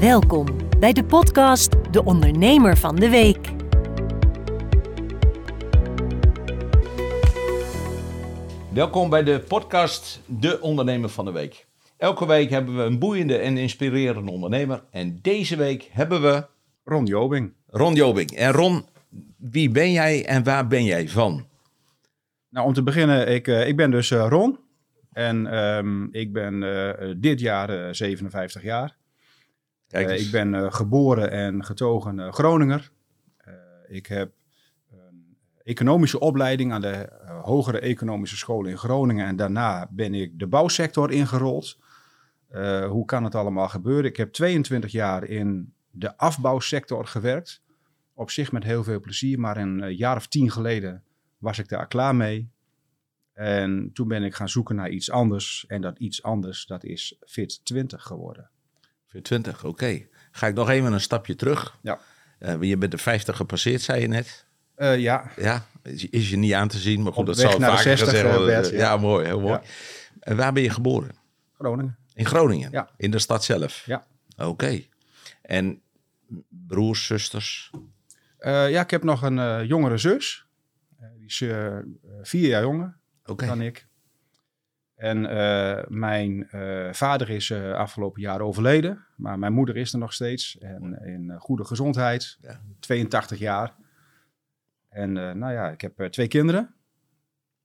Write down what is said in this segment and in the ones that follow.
Welkom bij de podcast De Ondernemer van de Week. Welkom bij de podcast De Ondernemer van de Week. Elke week hebben we een boeiende en inspirerende ondernemer. En deze week hebben we Ron Jobing. Ron Jobing. En Ron, wie ben jij en waar ben jij van? Nou, om te beginnen, ik, eh, ik ben dus eh, Ron. En ehm, ik ben eh, dit jaar eh, 57 jaar. Kijk Eh, eens. ik ben eh, geboren en getogen eh, Groninger. Ik heb een economische opleiding aan de Hogere Economische School in Groningen. En daarna ben ik de bouwsector ingerold. Hoe kan het allemaal gebeuren? Ik heb 22 jaar in de afbouwsector gewerkt. Op zich met heel veel plezier, maar een jaar of tien geleden was ik daar klaar mee. En toen ben ik gaan zoeken naar iets anders. En dat iets anders, dat is Fit 20 geworden. Voor 20, oké. Ga ik nog even een stapje terug. Ja. Eh, je bent de 50 gepasseerd, zei je net. Eh, ja, Ja, is, is je niet aan te zien, maar goed, dat zal vaker 60, gezegd worden. Ja. ja. mooi, heel mooi. En waar ben je geboren? Groningen. In Groningen? Ja. In de stad zelf? Ja. Oké. En broers, zusters? Eh, ja, ik heb nog een jongere zus. Die is vier jaar jonger Oké. dan ik. En eh, mijn eh, vader is eh, afgelopen jaar overleden. Maar mijn moeder is er nog steeds. En in goede gezondheid. Ja. 82 jaar. En nou ja, ik heb twee kinderen.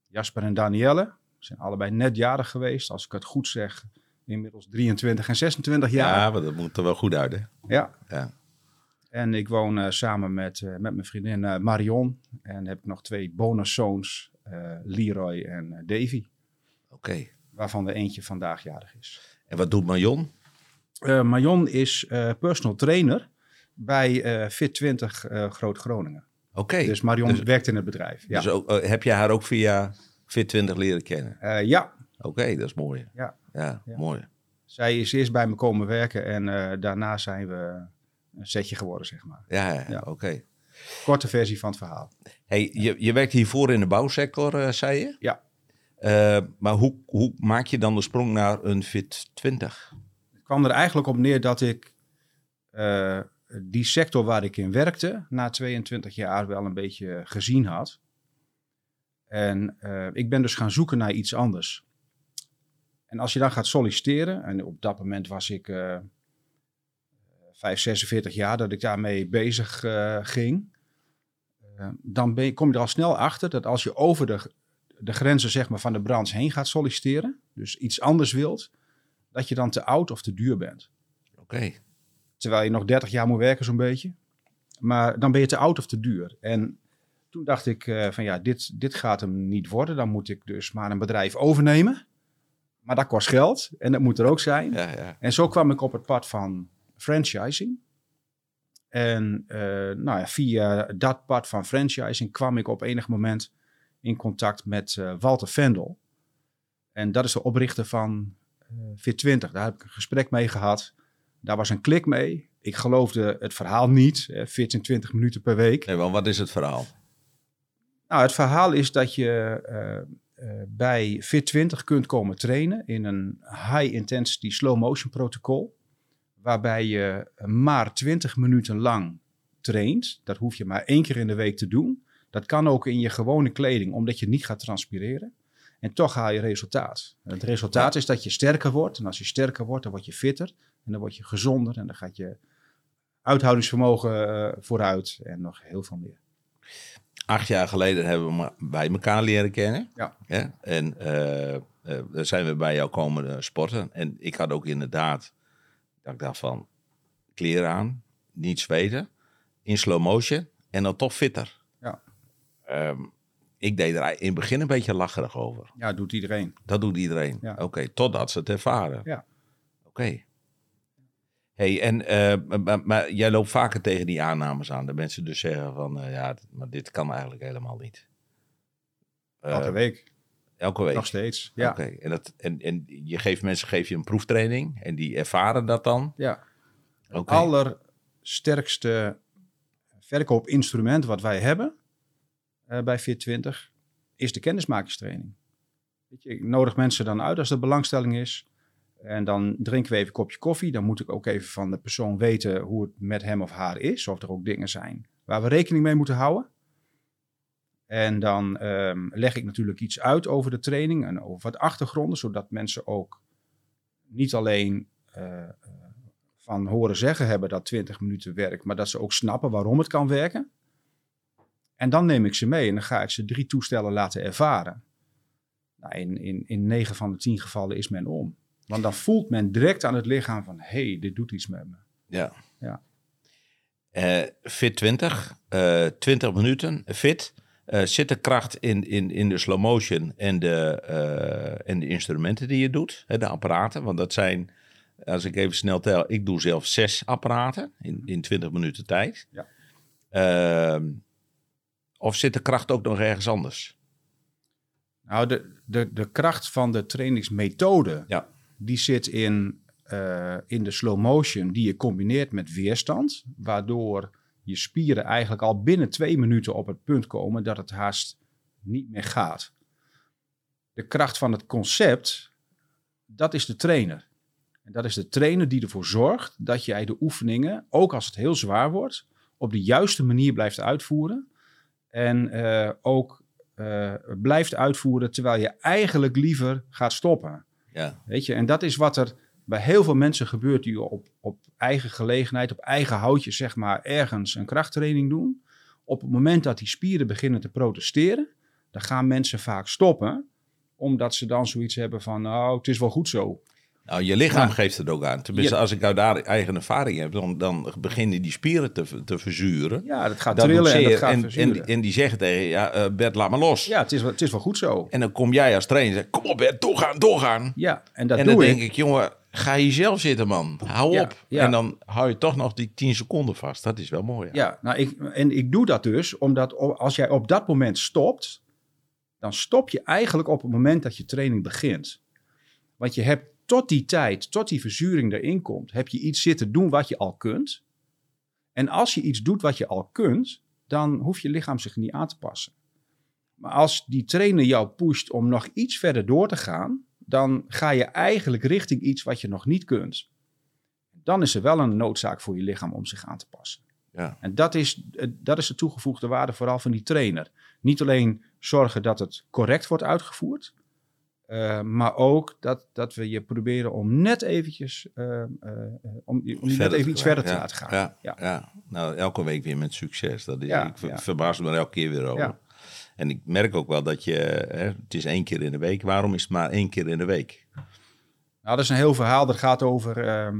Jasper en Danielle. Ze zijn allebei net jarig geweest. Als ik het goed zeg, inmiddels 23 en 26 jaar. Ja, maar dat moet er wel goed uit, hè? Ja. Ja. En ik woon samen met, met mijn vriendin Marion. En heb ik nog twee bonuszoons, Leroy en Davy. Oké. Waarvan er eentje vandaag jarig is. En wat doet Marion? Eh Marion is eh, personal trainer bij eh, Fit20 eh, Groot Groningen. Oké. Dus Marion Dus- werkt in het bedrijf. Ja, Dus ook, heb je haar ook via Fit20 leren kennen? Ja. Oké, dat is mooi. Ja. Ja, Ja. mooi. zij is eerst bij me komen werken en daarna zijn we een setje geworden, zeg maar. Ja, ja, Ja. oké. Korte versie van het verhaal. Hey, je, je werkt hiervoor in de bouwsector, zei je? Ja. Eh, maar hoe, hoe maak je dan de sprong naar een Fit 20? Het kwam er eigenlijk op neer dat ik eh, die sector waar ik in werkte, na 22 jaar wel een beetje gezien had. En eh, ik ben dus gaan zoeken naar iets anders. En als je dan gaat solliciteren, en op dat moment was ik eh 5, 46 jaar dat ik daarmee bezig ging, dan kom je er al snel achter dat als je over de, de grenzen zeg maar, van de branche heen gaat solliciteren, dus iets anders wilt, dat je dan te oud of te duur bent. Oké. Terwijl je nog 30 jaar moet werken, zo'n beetje. Maar dan ben je te oud of te duur. En toen dacht ik eh, van ja, dit, dit gaat hem niet worden. Dan moet ik dus maar een bedrijf overnemen. Maar dat kost geld en dat moet er ook zijn. Ja, ja. En zo kwam ik op het pad van franchising. En eh, nou ja, via dat pad van franchising kwam ik op enig moment in contact met eh, Walter Vendel. En dat is de oprichter van eh Fit20. Daar heb ik een gesprek mee gehad. Daar was een klik mee. Ik geloofde het verhaal niet. eh, Fit in 20 minuten per week. Nee, wat is het verhaal? Nou, het verhaal is dat je eh, bij Fit20 kunt komen trainen in een high intensity slow motion protocol. Waarbij je maar 20 minuten lang traint. Dat hoef je maar één keer in de week te doen. Dat kan ook in je gewone kleding, omdat je niet gaat transpireren. En toch haal je resultaat. En het resultaat is dat je sterker wordt. En als je sterker wordt, dan word je fitter. En dan word je gezonder. En dan gaat je uithoudingsvermogen eh, vooruit. En nog heel veel meer. Acht jaar geleden hebben we bij elkaar leren kennen. Ja. En dan zijn we bij jou komen sporten. En ik had ook inderdaad, dat ik dacht van, kleren aan, niet zweten, in slow motion en dan toch fitter. Ehm, ik deed er in het begin een beetje lacherig over. Ja, doet iedereen. Dat doet iedereen. Ja. Oké, totdat ze het ervaren. Ja. Oké. Hey, en, eh, maar- jij loopt vaker tegen die aannames aan. Dat mensen dus zeggen van, eh, ja, maar dit kan eigenlijk helemaal niet. Eh, Elke week. Elke week. Nog steeds. Ja. Oké, en, dat, en, en je geeft mensen geef je een proeftraining en die ervaren dat dan. ja. Het allersterkste verkoopinstrument wat wij hebben eh, bij Fit20 is de kennismakingstraining. Weet je, ik nodig mensen dan uit als er belangstelling is. En dan drinken we even een kopje koffie. Dan moet ik ook even van de persoon weten hoe het met hem of haar is. Of er ook dingen zijn waar we rekening mee moeten houden. En dan ehm, leg ik natuurlijk iets uit over de training en over wat achtergronden, zodat mensen ook niet alleen eh, eh, van horen zeggen hebben dat 20 minuten werkt, maar dat ze ook snappen waarom het kan werken. En dan neem ik ze mee en dan ga ik ze drie toestellen laten ervaren. Nou, in, in, in 9 van de 10 gevallen is men om. Want dan voelt men direct aan het lichaam van, hé, hey, dit doet iets met me. Ja. Ja. Eh, fit 20, eh 20 minuten, fit. Eh, zit de kracht in, in, in de slow motion en de, eh, en de instrumenten die je doet, hè, de apparaten? Want dat zijn, als ik even snel tel, ik doe zelf zes apparaten in, in 20 minuten tijd. Ja. Of zit de kracht ook nog ergens anders? Nou, de, de, de kracht van de trainingsmethode, Ja. die zit in, eh, in de slow motion die je combineert met weerstand, waardoor je spieren eigenlijk al binnen twee minuten op het punt komen dat het haast niet meer gaat. De kracht van het concept, dat is de trainer. En dat is de trainer die ervoor zorgt dat jij de oefeningen, ook als het heel zwaar wordt, op de juiste manier blijft uitvoeren. En eh, ook eh, blijft uitvoeren terwijl je eigenlijk liever gaat stoppen. Ja, Weet je, en dat is wat er bij heel veel mensen gebeurt die op, op eigen gelegenheid, op eigen houtje, zeg maar, ergens een krachttraining doen. Op het moment dat die spieren beginnen te protesteren, dan gaan mensen vaak stoppen, omdat ze dan zoiets hebben van, nou, het is wel goed zo. Nou je lichaam Ja. geeft het ook aan. Tenminste, Ja. als ik nou daar eigen ervaring heb, dan, dan beginnen die spieren te, te verzuren. Ja, dat gaat Dat trillen en dat gaat en, en, en die zeggen tegen je, ja, eh, Bert, laat maar los. Ja, het is, wel, het is wel goed zo. En dan kom jij als trainer en zegt, kom op Bert, doorgaan, doorgaan. Ja, en dat en doe dan ik. denk ik, jongen, ga hier zelf zitten man. Hou Ja, op. ja. En dan hou je toch nog die 10 seconden vast. Dat is wel mooi. Ja. Ja, nou, ik, en ik doe dat dus omdat als jij op dat moment stopt, dan stop je eigenlijk op het moment dat je training begint. Want je hebt tot die tijd, tot die verzuring erin komt, heb je iets zitten doen wat je al kunt. En als je iets doet wat je al kunt, dan hoeft je lichaam zich niet aan te passen. Maar als die trainer jou pusht om nog iets verder door te gaan, dan ga je eigenlijk richting iets wat je nog niet kunt. Dan is er wel een noodzaak voor je lichaam om zich aan te passen. Ja. En dat is, eh, dat is de toegevoegde waarde vooral van die trainer. Niet alleen zorgen dat het correct wordt uitgevoerd, eh, maar ook dat, dat we je proberen om net eventjes, eh, eh, om, om je net even iets verder te ja. laten gaan. Ja, Ja. ja. nou elke week weer met succes. Dat is, ik verbaas me er elke keer weer over. Ja. En ik merk ook wel dat je, hè, het is één keer in de week. Waarom is het maar één keer in de week? Nou, dat is een heel verhaal dat gaat over ehm,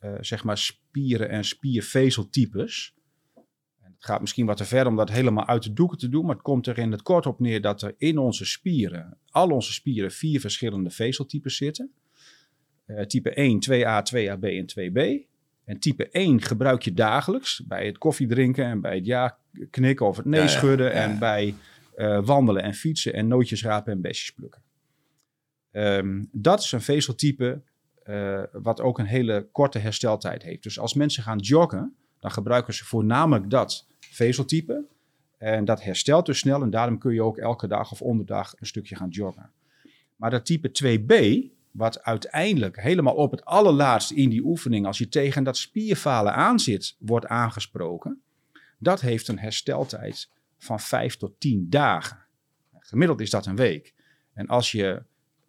eh, zeg maar spieren en spiervezeltypes. Het gaat misschien wat te ver om dat helemaal uit de doeken te doen, maar het komt er in het kort op neer dat er in onze spieren, al onze spieren, vier verschillende vezeltypes zitten. Eh, type 1, 2A, 2AB en 2B. En type 1 gebruik je dagelijks bij het koffiedrinken en bij het ja knikken of het nee Ja, schudden ja, en bij eh, wandelen en fietsen en nootjes rapen en besjes plukken. Ehm, dat is een vezeltype eh, wat ook een hele korte hersteltijd heeft. Dus als mensen gaan joggen, dan gebruiken ze voornamelijk dat vezeltype. En dat herstelt dus snel en daarom kun je ook elke dag of onderdag een stukje gaan joggen. Maar dat type 2b, wat uiteindelijk helemaal op het allerlaatste in die oefening, als je tegen dat spierfalen aan zit, wordt aangesproken, dat heeft een hersteltijd van 5 tot 10 dagen. Gemiddeld is dat een week. En als je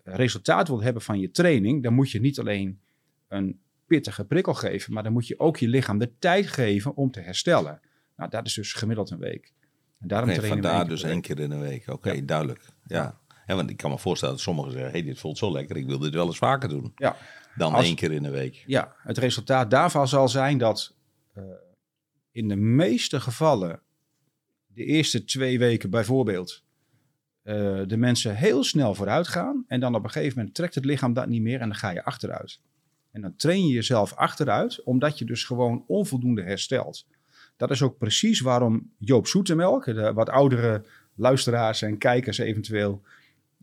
resultaat wilt hebben van je training, dan moet je niet alleen een pittige prikkel geven, maar dan moet je ook je lichaam de tijd geven om te herstellen. Nou, dat is dus gemiddeld een week. En daarom trainen we vandaar dus één keer in de week. Oké, Ja. duidelijk. Ja. Ja, want ik kan me voorstellen dat sommigen zeggen, hey, dit voelt zo lekker, ik wil dit wel eens vaker doen. Ja. Dan Als- één keer in de week. Ja, het resultaat daarvan zal zijn dat eh, in de meeste gevallen de eerste twee weken bijvoorbeeld eh, de mensen heel snel vooruit gaan en dan op een gegeven moment trekt het lichaam dat niet meer en dan ga je achteruit. En dan train je jezelf achteruit omdat je dus gewoon onvoldoende herstelt. Dat is ook precies waarom Joop Zoetemelk, de wat oudere luisteraars en kijkers eventueel,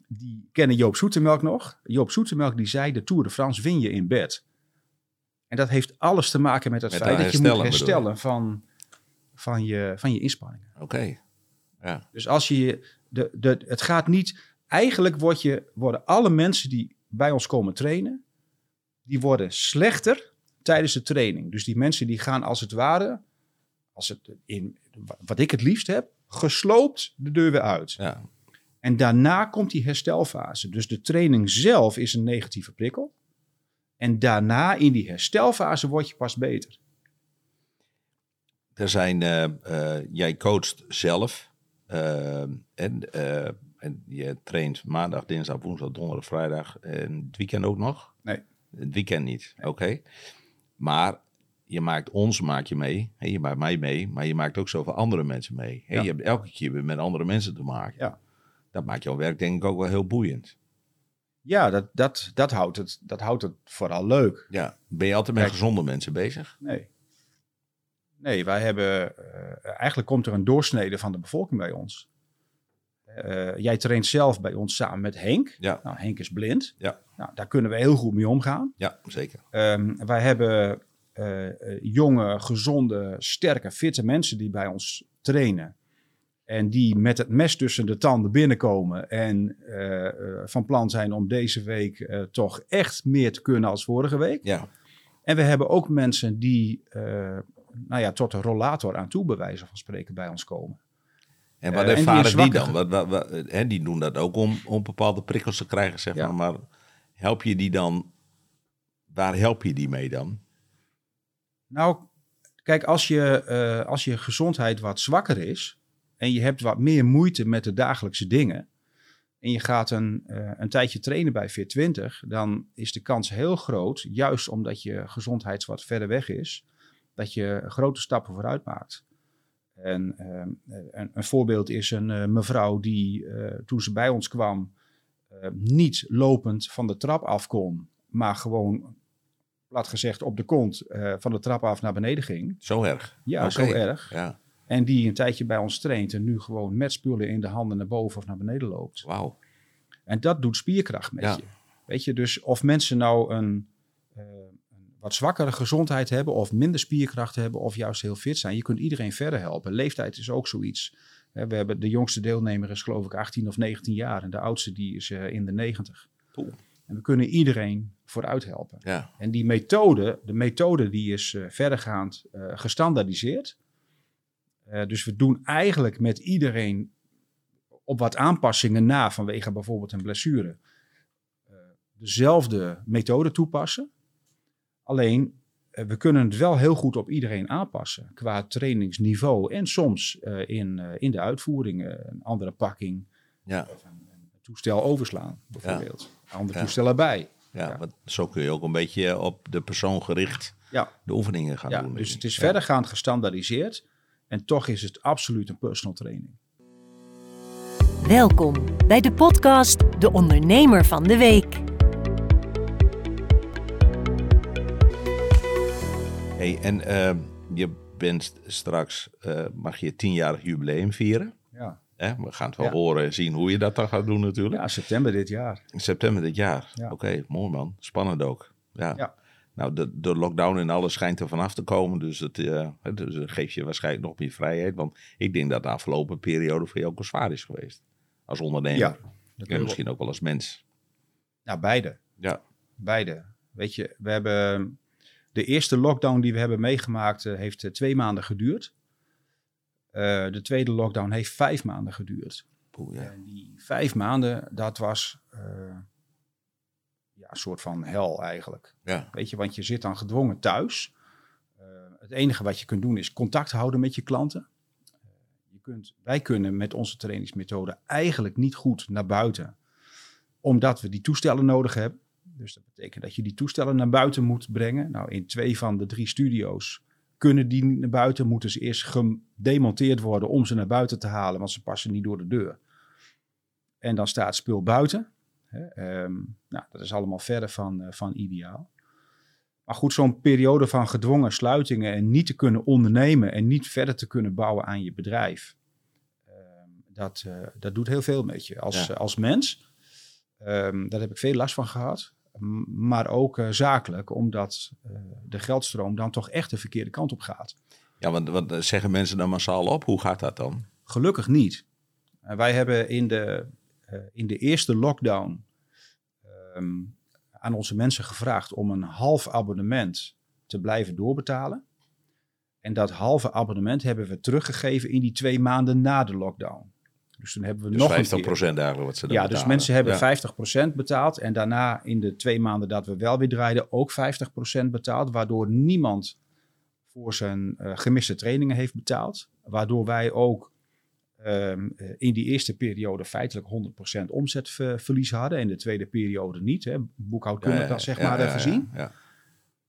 die kennen Joop Zoetemelk nog. Joop Zoetemelk die zei, de Tour de France win je in bed. En dat heeft alles te maken met het Met feit dat je moet herstellen, van, van, je, van je inspanningen. Oké. Ja. Dus als je, de, de, het gaat niet, eigenlijk word je, worden alle mensen die bij ons komen trainen, die worden slechter tijdens de training. Dus die mensen die gaan als het ware, als het in, wat ik het liefst heb, gesloopt de deur weer uit. Ja. En daarna komt die herstelfase. Dus de training zelf is een negatieve prikkel. En daarna in die herstelfase word je pas beter. Er zijn, eh, eh, jij coacht zelf eh, en, en je traint maandag, dinsdag, woensdag, donderdag, vrijdag en het weekend ook nog? Nee. Het weekend niet, oké. Maar je maakt ons maak je mee, hè, je maakt mij mee, maar je maakt ook zoveel andere mensen mee. Hè, Ja. Je hebt elke keer weer met andere mensen te maken. Ja. Dat maakt jouw werk denk ik ook wel heel boeiend. Ja, dat, dat, dat, houdt, het, dat houdt het vooral leuk. Ja. Ben je altijd met gezonde mensen bezig? Nee. Nee, wij hebben. eh, eigenlijk komt er een doorsnede van de bevolking bij ons. Eh, jij traint zelf bij ons samen met Henk. Ja, Nou, Henk is blind. Ja. Nou, daar kunnen we heel goed mee omgaan. ja zeker. Ehm, wij hebben eh, eh, jonge, gezonde, sterke, fitte mensen die bij ons trainen. En die met het mes tussen de tanden binnenkomen. En eh, van plan zijn om deze week toch echt meer te kunnen als vorige week. Ja, En we hebben ook mensen die nou ja, tot een rollator aan toe, bij wijze van spreken, bij ons komen. En wat en die ervaren die, dan? Wat, wat, wat- hè, die doen dat ook om, om bepaalde prikkels te krijgen, zeg Ja. maar. Maar help je die dan... Waar help je die mee dan? Nou, kijk, als je, eh, als je gezondheid wat zwakker is en je hebt wat meer moeite met de dagelijkse dingen en je gaat een, eh, een tijdje trainen bij Fit20, dan is de kans heel groot, juist omdat je gezondheid wat verder weg is, dat je grote stappen vooruit maakt. En ehm, een, een voorbeeld is een eh, mevrouw die eh, toen ze bij ons kwam eh, niet lopend van de trap af kon, maar gewoon plat gezegd op de kont eh, van de trap af naar beneden ging. Zo erg? Ja, zo erg. Ja, En die een tijdje bij ons traint en nu gewoon met spullen in de handen naar boven of naar beneden loopt. wauw. En dat doet spierkracht met Ja. je. Weet je, dus of mensen nou een, eh, een wat zwakkere gezondheid hebben of minder spierkracht hebben of juist heel fit zijn. Je kunt iedereen verder helpen. Leeftijd is ook zoiets. We hebben de jongste deelnemer is geloof ik 18 of 19 jaar en de oudste die is eh, in de 90. Oeh. En we kunnen iedereen vooruit helpen. Ja, En die methode, de methode die is eh, verdergaand eh, gestandaardiseerd. Dus we doen eigenlijk met iedereen op wat aanpassingen na vanwege bijvoorbeeld een blessure. dezelfde methode toepassen. Alleen we kunnen het wel heel goed op iedereen aanpassen qua trainingsniveau en soms eh, in, eh, in de uitvoering eh, een andere pakking ja, of een, een toestel overslaan bijvoorbeeld. Een ander Ja. toestel erbij. ja. Ja. Want zo kun je ook een beetje op de persoon gericht Ja. de oefeningen gaan Ja, doen. dus het is Ja. verdergaand gestandaardiseerd. En toch is het absoluut een personal training. Welkom bij de podcast De Ondernemer van de Week. Hey, en ehm, je bent straks, eh, mag je tienjarig jubileum vieren. Ja. We gaan het wel Ja. horen en zien hoe je dat dan gaat doen natuurlijk. ja, september dit jaar. In september dit jaar. Ja. Oké, mooi man. Spannend ook. Ja. Ja. Nou, de, de lockdown en alles schijnt er vanaf te komen. Dus het eh, dus geeft je waarschijnlijk nog meer vrijheid. Want ik denk dat de afgelopen periode voor jou ook wel zwaar is geweest. Als ondernemer. Ja, Dat En misschien ook wel als mens. Ja, beide. Ja. Beide. Weet je, we hebben de eerste lockdown die we hebben meegemaakt, eh, heeft eh, twee maanden geduurd. Eh, de tweede lockdown heeft vijf maanden geduurd. Ja. En die vijf maanden, dat was ja, een soort van hel eigenlijk. Ja. Weet je, want je zit dan gedwongen thuis. Het enige wat je kunt doen is contact houden met je klanten. Je kunt, wij kunnen met onze trainingsmethode eigenlijk niet goed naar buiten, omdat we die toestellen nodig hebben. Dus dat betekent dat je die toestellen naar buiten moet brengen. Nou, in twee van de drie studio's kunnen die naar buiten, moeten ze eerst gedemonteerd worden om ze naar buiten te halen, want ze passen niet door de deur. En dan staat spul buiten. Hè, ehm, nou, dat is allemaal verder van, eh, van ideaal. Maar goed, zo'n periode van gedwongen sluitingen en niet te kunnen ondernemen en niet verder te kunnen bouwen aan je bedrijf, ehm, dat, eh, dat doet heel veel met je als, Ja. eh, als mens. Ehm, daar heb ik veel last van gehad. Maar ook eh, zakelijk, omdat eh, de geldstroom dan toch echt de verkeerde kant op gaat. Ja, want wat eh, zeggen mensen dan massaal op? Hoe gaat dat dan? Gelukkig niet. Wij hebben in de, in de eerste lockdown ehm, aan onze mensen gevraagd om een half abonnement te blijven doorbetalen. En dat halve abonnement hebben we teruggegeven in die twee maanden na de lockdown. Dus toen hebben we Dus nog 50 een keer... procent eigenlijk wat ze dan Ja, dus mensen hebben Ja. 50% betaald. En daarna in de twee maanden dat we wel weer draaiden ook 50% betaald. Waardoor niemand voor zijn eh, gemiste trainingen heeft betaald. Waardoor wij ook ehm, eh, in die eerste periode feitelijk 100% omzetverlies hadden. En de tweede periode niet. Hè, boekhoudkundig Ja, ja, dan zeg maar even ja,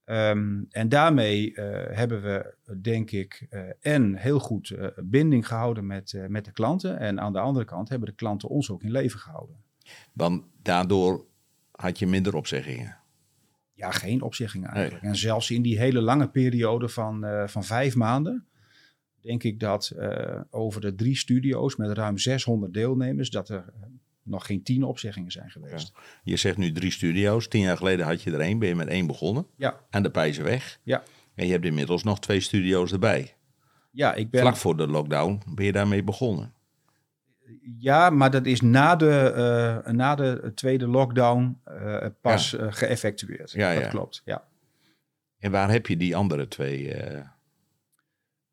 Ehm, en daarmee eh, hebben we, denk ik, eh, en heel goed eh, binding gehouden met, met de klanten. En aan de andere kant hebben de klanten ons ook in leven gehouden. Want daardoor had je minder opzeggingen. Ja, geen opzeggingen eigenlijk. En zelfs in die hele lange periode van, van vijf maanden, denk ik dat over de drie studio's met ruim 600 deelnemers, dat er nog geen tien opzeggingen zijn geweest. Je zegt nu drie studio's. Tien jaar geleden had je er één. Ben je met één begonnen. Ja, Aan de Pijzenweg. ja. En je hebt inmiddels nog twee studio's erbij. Ja, ik ben, Vlak voor de lockdown ben je daarmee begonnen. ja, maar dat is na de, eh, na de tweede lockdown eh, pas eh, geëffectueerd. Ja, dat ja. klopt. Ja. En waar heb je die andere twee?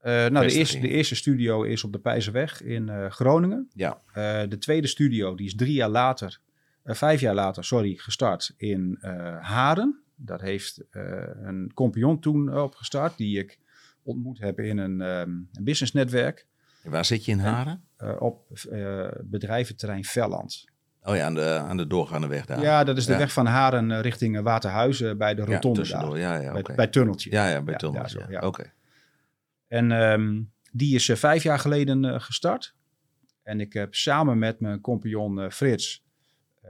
Eh, nou, de eerste, de eerste studio is op de Pijzenweg in eh, Groningen. ja, Eh, de tweede studio die is drie jaar later, vijf jaar later, sorry, gestart in Haren. Dat heeft een compagnon toen opgestart, die ik ontmoet heb in een, ehm, een businessnetwerk waar zit je in Haren? op bedrijventerrein Velland. Oh ja, aan de, aan de doorgaande weg daar. Ja, dat is de Ja. weg van Haren richting Waterhuizen bij de Ja, rotonde tussendoor. daar. Ja, ja, bij, bij Tunneltje. Ja, ja, bij Ja, ja. ja. Oké. En ehm, die is eh, vijf jaar geleden eh, gestart. En ik heb samen met mijn compagnon eh, Frits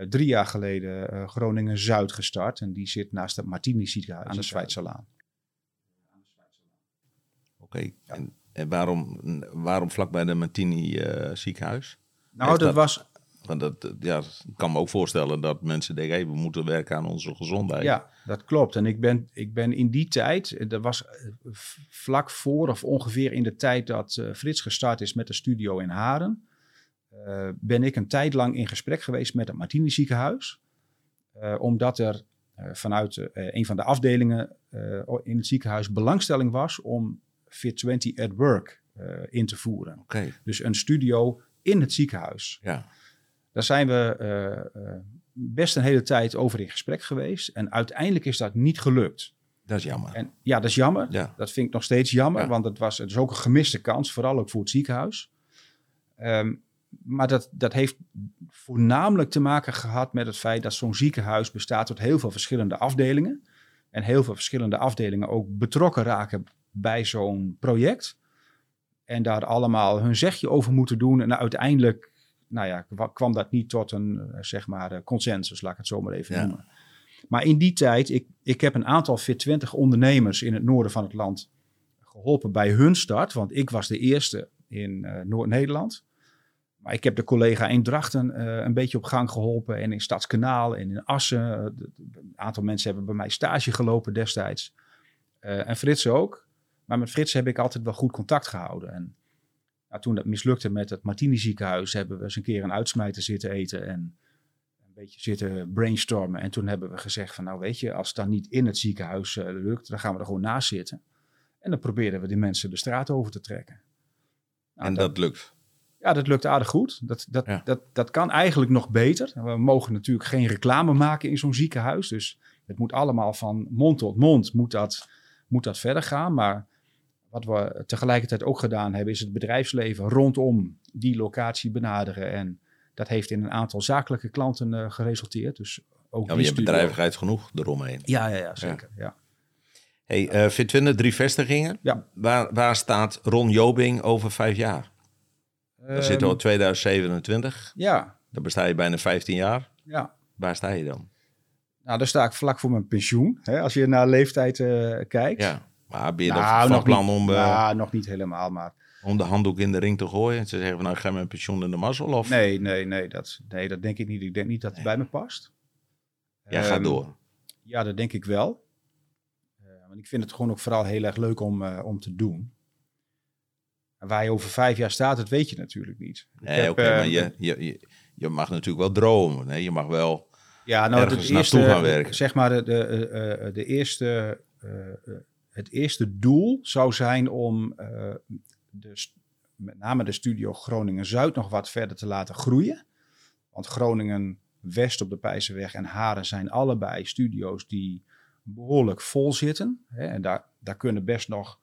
drie jaar geleden eh, Groningen Zuid gestart. En die zit naast het Martini ziekenhuis aan de Zwijtserlaan. Oké. En, en waarom, waarom vlak bij de Martini ziekenhuis? Nou, dat- was. Want dat, ja, ik kan me ook voorstellen dat mensen denken, hey, we moeten werken aan onze gezondheid. Ja, dat klopt. En ik ben, ik ben in die tijd, eh, dat was eh, vlak voor of ongeveer in de tijd dat eh, Frits gestart is met de studio in Haren, ben ik een tijd lang in gesprek geweest met het Martini ziekenhuis. Omdat er vanuit een van de afdelingen in het ziekenhuis belangstelling was om Fit20 at Work in te voeren. Dus een studio in het ziekenhuis. ja. Daar zijn we eh, eh, best een hele tijd over in gesprek geweest. En uiteindelijk is dat niet gelukt. Dat is jammer. En ja, dat is jammer. Ja. Dat vind ik nog steeds jammer, Ja. want het, was, het is ook een gemiste kans, vooral ook voor het ziekenhuis. Ehm, maar dat, dat heeft voornamelijk te maken gehad met het feit dat zo'n ziekenhuis bestaat uit heel veel verschillende afdelingen. En heel veel verschillende afdelingen ook betrokken raken bij zo'n project. En daar allemaal hun zegje over moeten doen. En uiteindelijk nou ja, kwa- kwam dat niet tot een eh, zeg maar, eh, consensus, laat ik het zo maar even Ja. noemen. Maar in die tijd, ik, ik heb een aantal Fit20 ondernemers in het noorden van het land geholpen bij hun start. Want ik was de eerste in eh, Noord-Nederland. Maar ik heb de collega in Drachten een beetje op gang geholpen. En in Stadskanaal en in Assen. Een aantal mensen hebben bij mij stage gelopen destijds. En Frits ook. Maar met Frits heb ik altijd wel goed contact gehouden. En nou, toen dat mislukte met het Martini ziekenhuis... hebben we eens een keer een uitsmijter zitten eten... en een beetje zitten brainstormen. En toen hebben we gezegd van... nou weet je, als het dan niet in het ziekenhuis eh, lukt... dan gaan we er gewoon naast zitten. En dan proberen we die mensen de straat over te trekken. Nou, en dat- dat lukt. ja, dat lukt aardig goed. Dat, dat, Ja. dat, dat kan eigenlijk nog beter. We mogen natuurlijk geen reclame maken in zo'n ziekenhuis. Dus het moet allemaal van mond tot mond moet dat, moet dat verder gaan. Maar wat we tegelijkertijd ook gedaan hebben, is het bedrijfsleven rondom die locatie benaderen. En dat heeft in een aantal zakelijke klanten eh, geresulteerd. Dus ook Ja, je hebt bedrijvigheid genoeg eromheen. Ja, ja, ja, zeker. Ja. Hey, Fit20, drie vestigingen. Ja. Waar, waar staat Ron Jobing over vijf jaar? Zitten we Ehm, op 2027. ja, Dan besta je bijna 15 jaar. ja. Waar sta je dan? Nou, daar sta ik vlak voor mijn pensioen. Hè, als je naar leeftijd eh, kijkt. Ja. Maar ben je Nou, van nog plan niet, om, eh, nou, nog niet helemaal, maar... om de handdoek in de ring te gooien? En te zeggen van nou, ga mijn pensioen in de mazzel? Of Nee, nee, nee dat, nee, dat denk ik niet. Ik denk niet dat het bij me past. jij gaat Ehm, door? Ja, dat denk ik wel. Want ik vind het gewoon ook vooral heel erg leuk om, eh, om te doen. En waar je over vijf jaar staat, dat weet je natuurlijk niet. Ik Nee, oké, maar je, je, je, je mag natuurlijk wel dromen. Nee, je mag wel Ja, nou, ergens het naartoe eerste, gaan werken. Zeg maar, de, de, eh, eh, de eerste, het eerste doel zou zijn om eh, de, met name de studio Groningen-Zuid nog wat verder te laten groeien. Want Groningen-West op de Pijzenweg en Haren zijn allebei studio's die behoorlijk vol zitten. Hè, en daar, daar kunnen best nog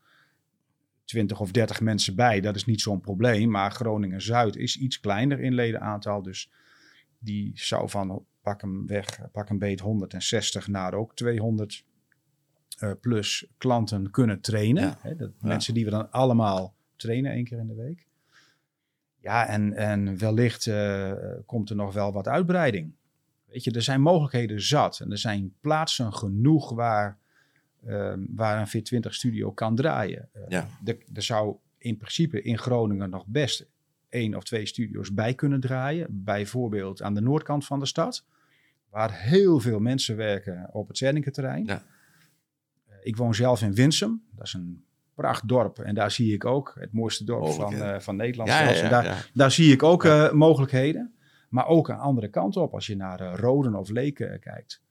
20 of 30 mensen bij. Dat is niet zo'n probleem. Maar Groningen-Zuid is iets kleiner in ledenaantal. Dus die zou van pak hem weg, pak een beet 160 naar ook 200 eh, plus klanten kunnen trainen. Ja. Hè, dat Ja. Mensen die we dan allemaal trainen één keer in de week. Ja, en, en wellicht eh, komt er nog wel wat uitbreiding. Weet je, er zijn mogelijkheden zat. En er zijn plaatsen genoeg waar, ehm, waar een Fit 20 studio kan draaien. Eh, Ja. er, er zou in principe in Groningen nog best één of twee studio's bij kunnen draaien. Bijvoorbeeld aan de noordkant van de stad. Waar heel veel mensen werken op het Zerniketerrein. Ja. Eh, Ik woon zelf in Winsum. Dat is een pracht dorp. En daar zie ik ook het mooiste dorp van, eh, van Nederland. Ja. En daar, daar zie ik ook eh, mogelijkheden. Maar ook een andere kant op als je naar Roden of Leken kijkt.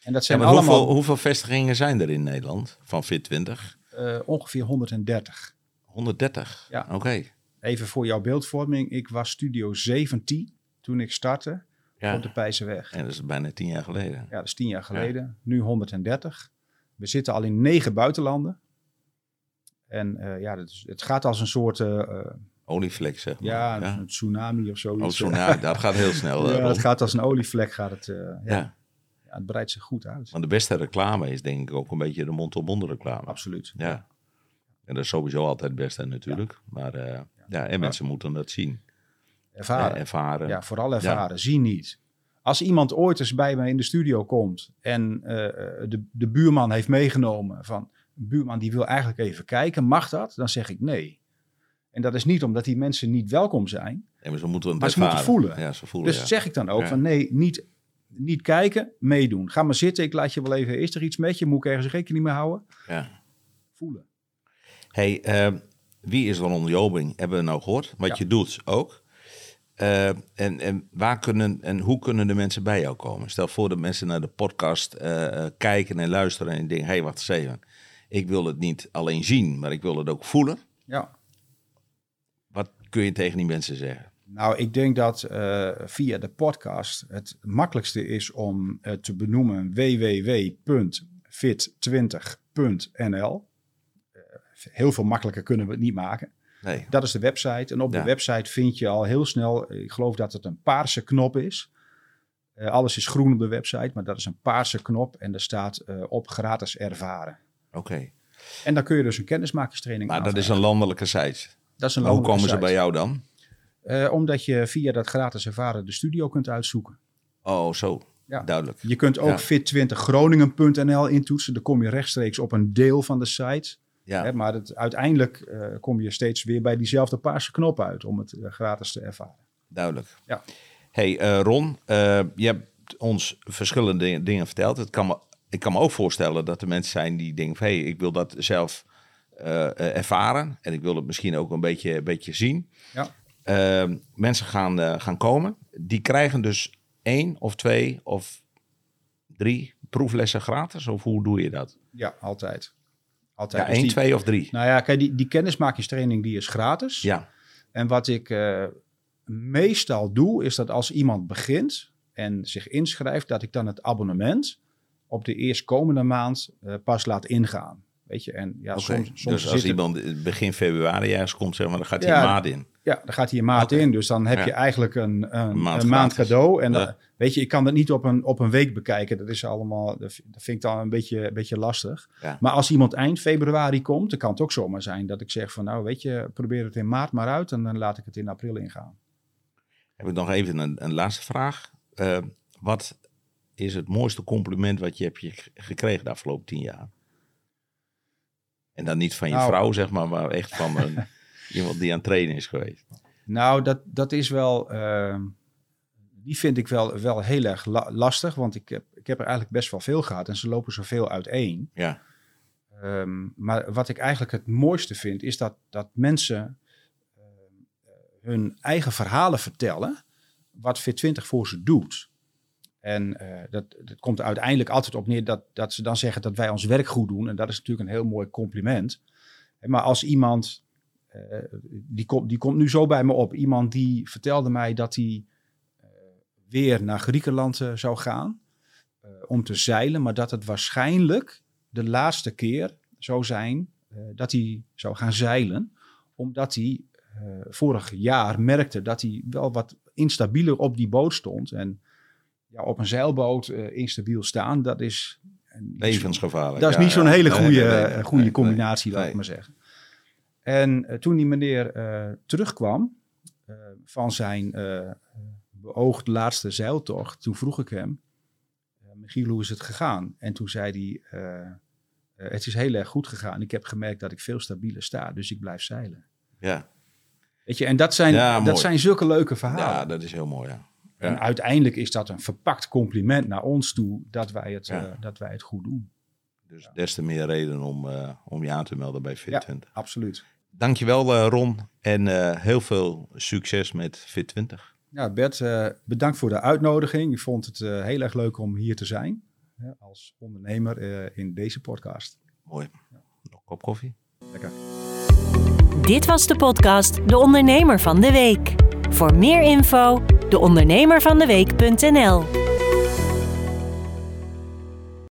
En dat zijn allemaal hoeveel, hoeveel vestigingen zijn er in Nederland van Fit20? eh, ongeveer 130. 130? Ja. Oké. Even voor jouw beeldvorming. Ik was studio 17 toen ik startte op de Pijzenweg. En dat is bijna tien jaar geleden. Ja, dat is tien jaar geleden. Nu 130. We zitten al in negen buitenlanden. En eh, ja, dat is, het gaat als een soort eh, Olievlek, zeg maar. ja, ja. een tsunami of zoiets. Oh, nou, dat gaat heel snel. ja, het gaat als een olievlek. Gaat het, ja. ja. Het breidt zich goed uit. Want de beste reclame is denk ik ook een beetje de mond-op-mond reclame. Absoluut. Ja. En dat is sowieso altijd het beste natuurlijk. Maar ja, en mensen moeten dat zien. Ervaren. Ervaren. Ja, vooral ervaren. Zie niet. Als iemand ooit eens bij mij in de studio komt en eh, de, de buurman heeft meegenomen van een buurman die wil eigenlijk even kijken, mag dat? Dan zeg ik nee. En dat is niet omdat die mensen niet welkom zijn. En maar ze moeten het Maar ze moeten voelen. Ja, ze voelen, Dus ja. zeg ik dan ook Ja. van nee, niet, niet kijken, meedoen. Ga maar zitten, ik laat je wel even. Is er iets met je? Moet ik ergens rekening mee houden? ja. Voelen. Hey, eh, wie is Ron Jobing? Hebben we nou gehoord. Wat je doet ook. Eh, en, en, waar kunnen, en hoe kunnen de mensen bij jou komen? Stel voor dat mensen naar de podcast eh, eh, kijken en luisteren en denken... hé, hey, wacht eens even. Ik wil het niet alleen zien, maar ik wil het ook voelen. Ja. Wat kun je tegen die mensen zeggen? Nou, ik denk dat via de podcast het makkelijkste is om te benoemen www.fit20.nl. Eh, heel veel makkelijker kunnen we het niet maken. Nee. Dat is de website. En op Ja. de website vind je al heel snel, ik geloof dat het een paarse knop is. Eh, alles is groen op de website, maar dat is een paarse knop en daar staat eh, op gratis ervaren. Oké. En dan kun je dus een kennismakingstraining Maar dat is een landelijke site. dat is een Maar hoe landelijke komen ze bij jou dan? Eh, omdat je via dat gratis ervaren de studio kunt uitzoeken. Oh, zo. Ja. Duidelijk. Je kunt ook Ja. fit20groningen.nl intoetsen. Dan kom je rechtstreeks op een deel van de site. Ja. Hè, maar het, uiteindelijk eh, kom je steeds weer bij diezelfde paarse knop uit om het eh, gratis te ervaren. Duidelijk. Ja. Hey eh, Ron, je hebt ons verschillende dingen, verteld. Het kan me, ik kan me ook voorstellen dat er mensen zijn die denken: van, hey, ik wil dat zelf ervaren en ik wil het misschien ook een beetje, een beetje zien. Ja. Eh, mensen gaan, gaan komen. Die krijgen dus één of twee of drie proeflessen gratis. Of hoe doe je dat? Ja, altijd. Altijd. Ja, Dus één, die- twee of drie. Nou ja, kijk, die, die kennismakingstraining die is gratis. Ja, En wat ik eh, meestal doe, is dat als iemand begint en zich inschrijft, dat ik dan het abonnement op de eerstkomende maand eh, pas laat ingaan. Weet je, en ja, soms, soms dus als iemand begin februari ergens komt, zeg maar, dan gaat hij Ja, een maat in. Ja, dan gaat hij een maand in. Dus dan heb Ja. je eigenlijk een, een, maand een maand cadeau. En Ja. dan- weet je, ik kan dat niet op een, op een week bekijken. Dat is allemaal, dat vind ik dan een beetje, een beetje lastig. Maar als iemand eind februari komt, dan kan het ook zomaar zijn dat ik zeg van nou weet je, probeer het in maart maar uit en dan laat ik het in april ingaan. Heb ik nog even een, een laatste vraag. Eh, wat is het mooiste compliment wat je hebt gekregen de afgelopen tien jaar? En dan niet van je Nou. vrouw, zeg maar, maar echt van een, iemand die aan het trainen is geweest. Nou, dat, dat is wel, eh, die vind ik wel, wel heel erg la- lastig, want ik heb, ik heb er eigenlijk best wel veel gehad en ze lopen zoveel uiteen. Ja, Ehm, maar wat ik eigenlijk het mooiste vind, is dat, dat mensen ehm, eh, hun eigen verhalen vertellen. Wat Fit20 voor ze doet. En uh, dat, komt er uiteindelijk altijd op neer dat, dat ze dan zeggen dat wij ons werk goed doen. En dat is natuurlijk een heel mooi compliment. Maar als iemand, uh, die, komt die komt nu zo bij me op, iemand die vertelde mij dat hij uh, weer naar Griekenland zou gaan om te zeilen, maar dat het waarschijnlijk de laatste keer zou zijn dat hij zou gaan zeilen, omdat hij vorig jaar merkte dat hij wel wat instabieler op die boot stond. En ja, op een zeilboot uh, instabiel staan, dat is... Levensgevaarlijk. Dat is niet zo'n hele goede, nee, nee, goede combinatie, laat ik maar zeggen. En uh, toen die meneer terugkwam van zijn beoogd laatste zeiltocht, toen vroeg ik hem, Michiel, hoe is het gegaan? En toen zei hij, het is heel erg goed gegaan. Ik heb gemerkt dat ik veel stabieler sta, dus ik blijf zeilen. Ja. Weet je, en dat zijn, ja, dat zijn zulke leuke verhalen. Ja, dat is heel mooi, ja. Ja. En uiteindelijk is dat een verpakt compliment naar ons toe dat wij het, ja. uh, dat wij het goed doen. Dus des te meer reden om, uh, om je aan te melden bij Fit20. Ja, absoluut. Dankjewel uh, Ron en heel veel succes met Fit20. Ja, Bert, bedankt voor de uitnodiging. Ik vond het heel erg leuk om hier te zijn als ondernemer in deze podcast. Mooi. Nog een kop koffie? Lekker. Dit was de podcast De Ondernemer van de Week. Voor meer info, deondernemervandeweek.nl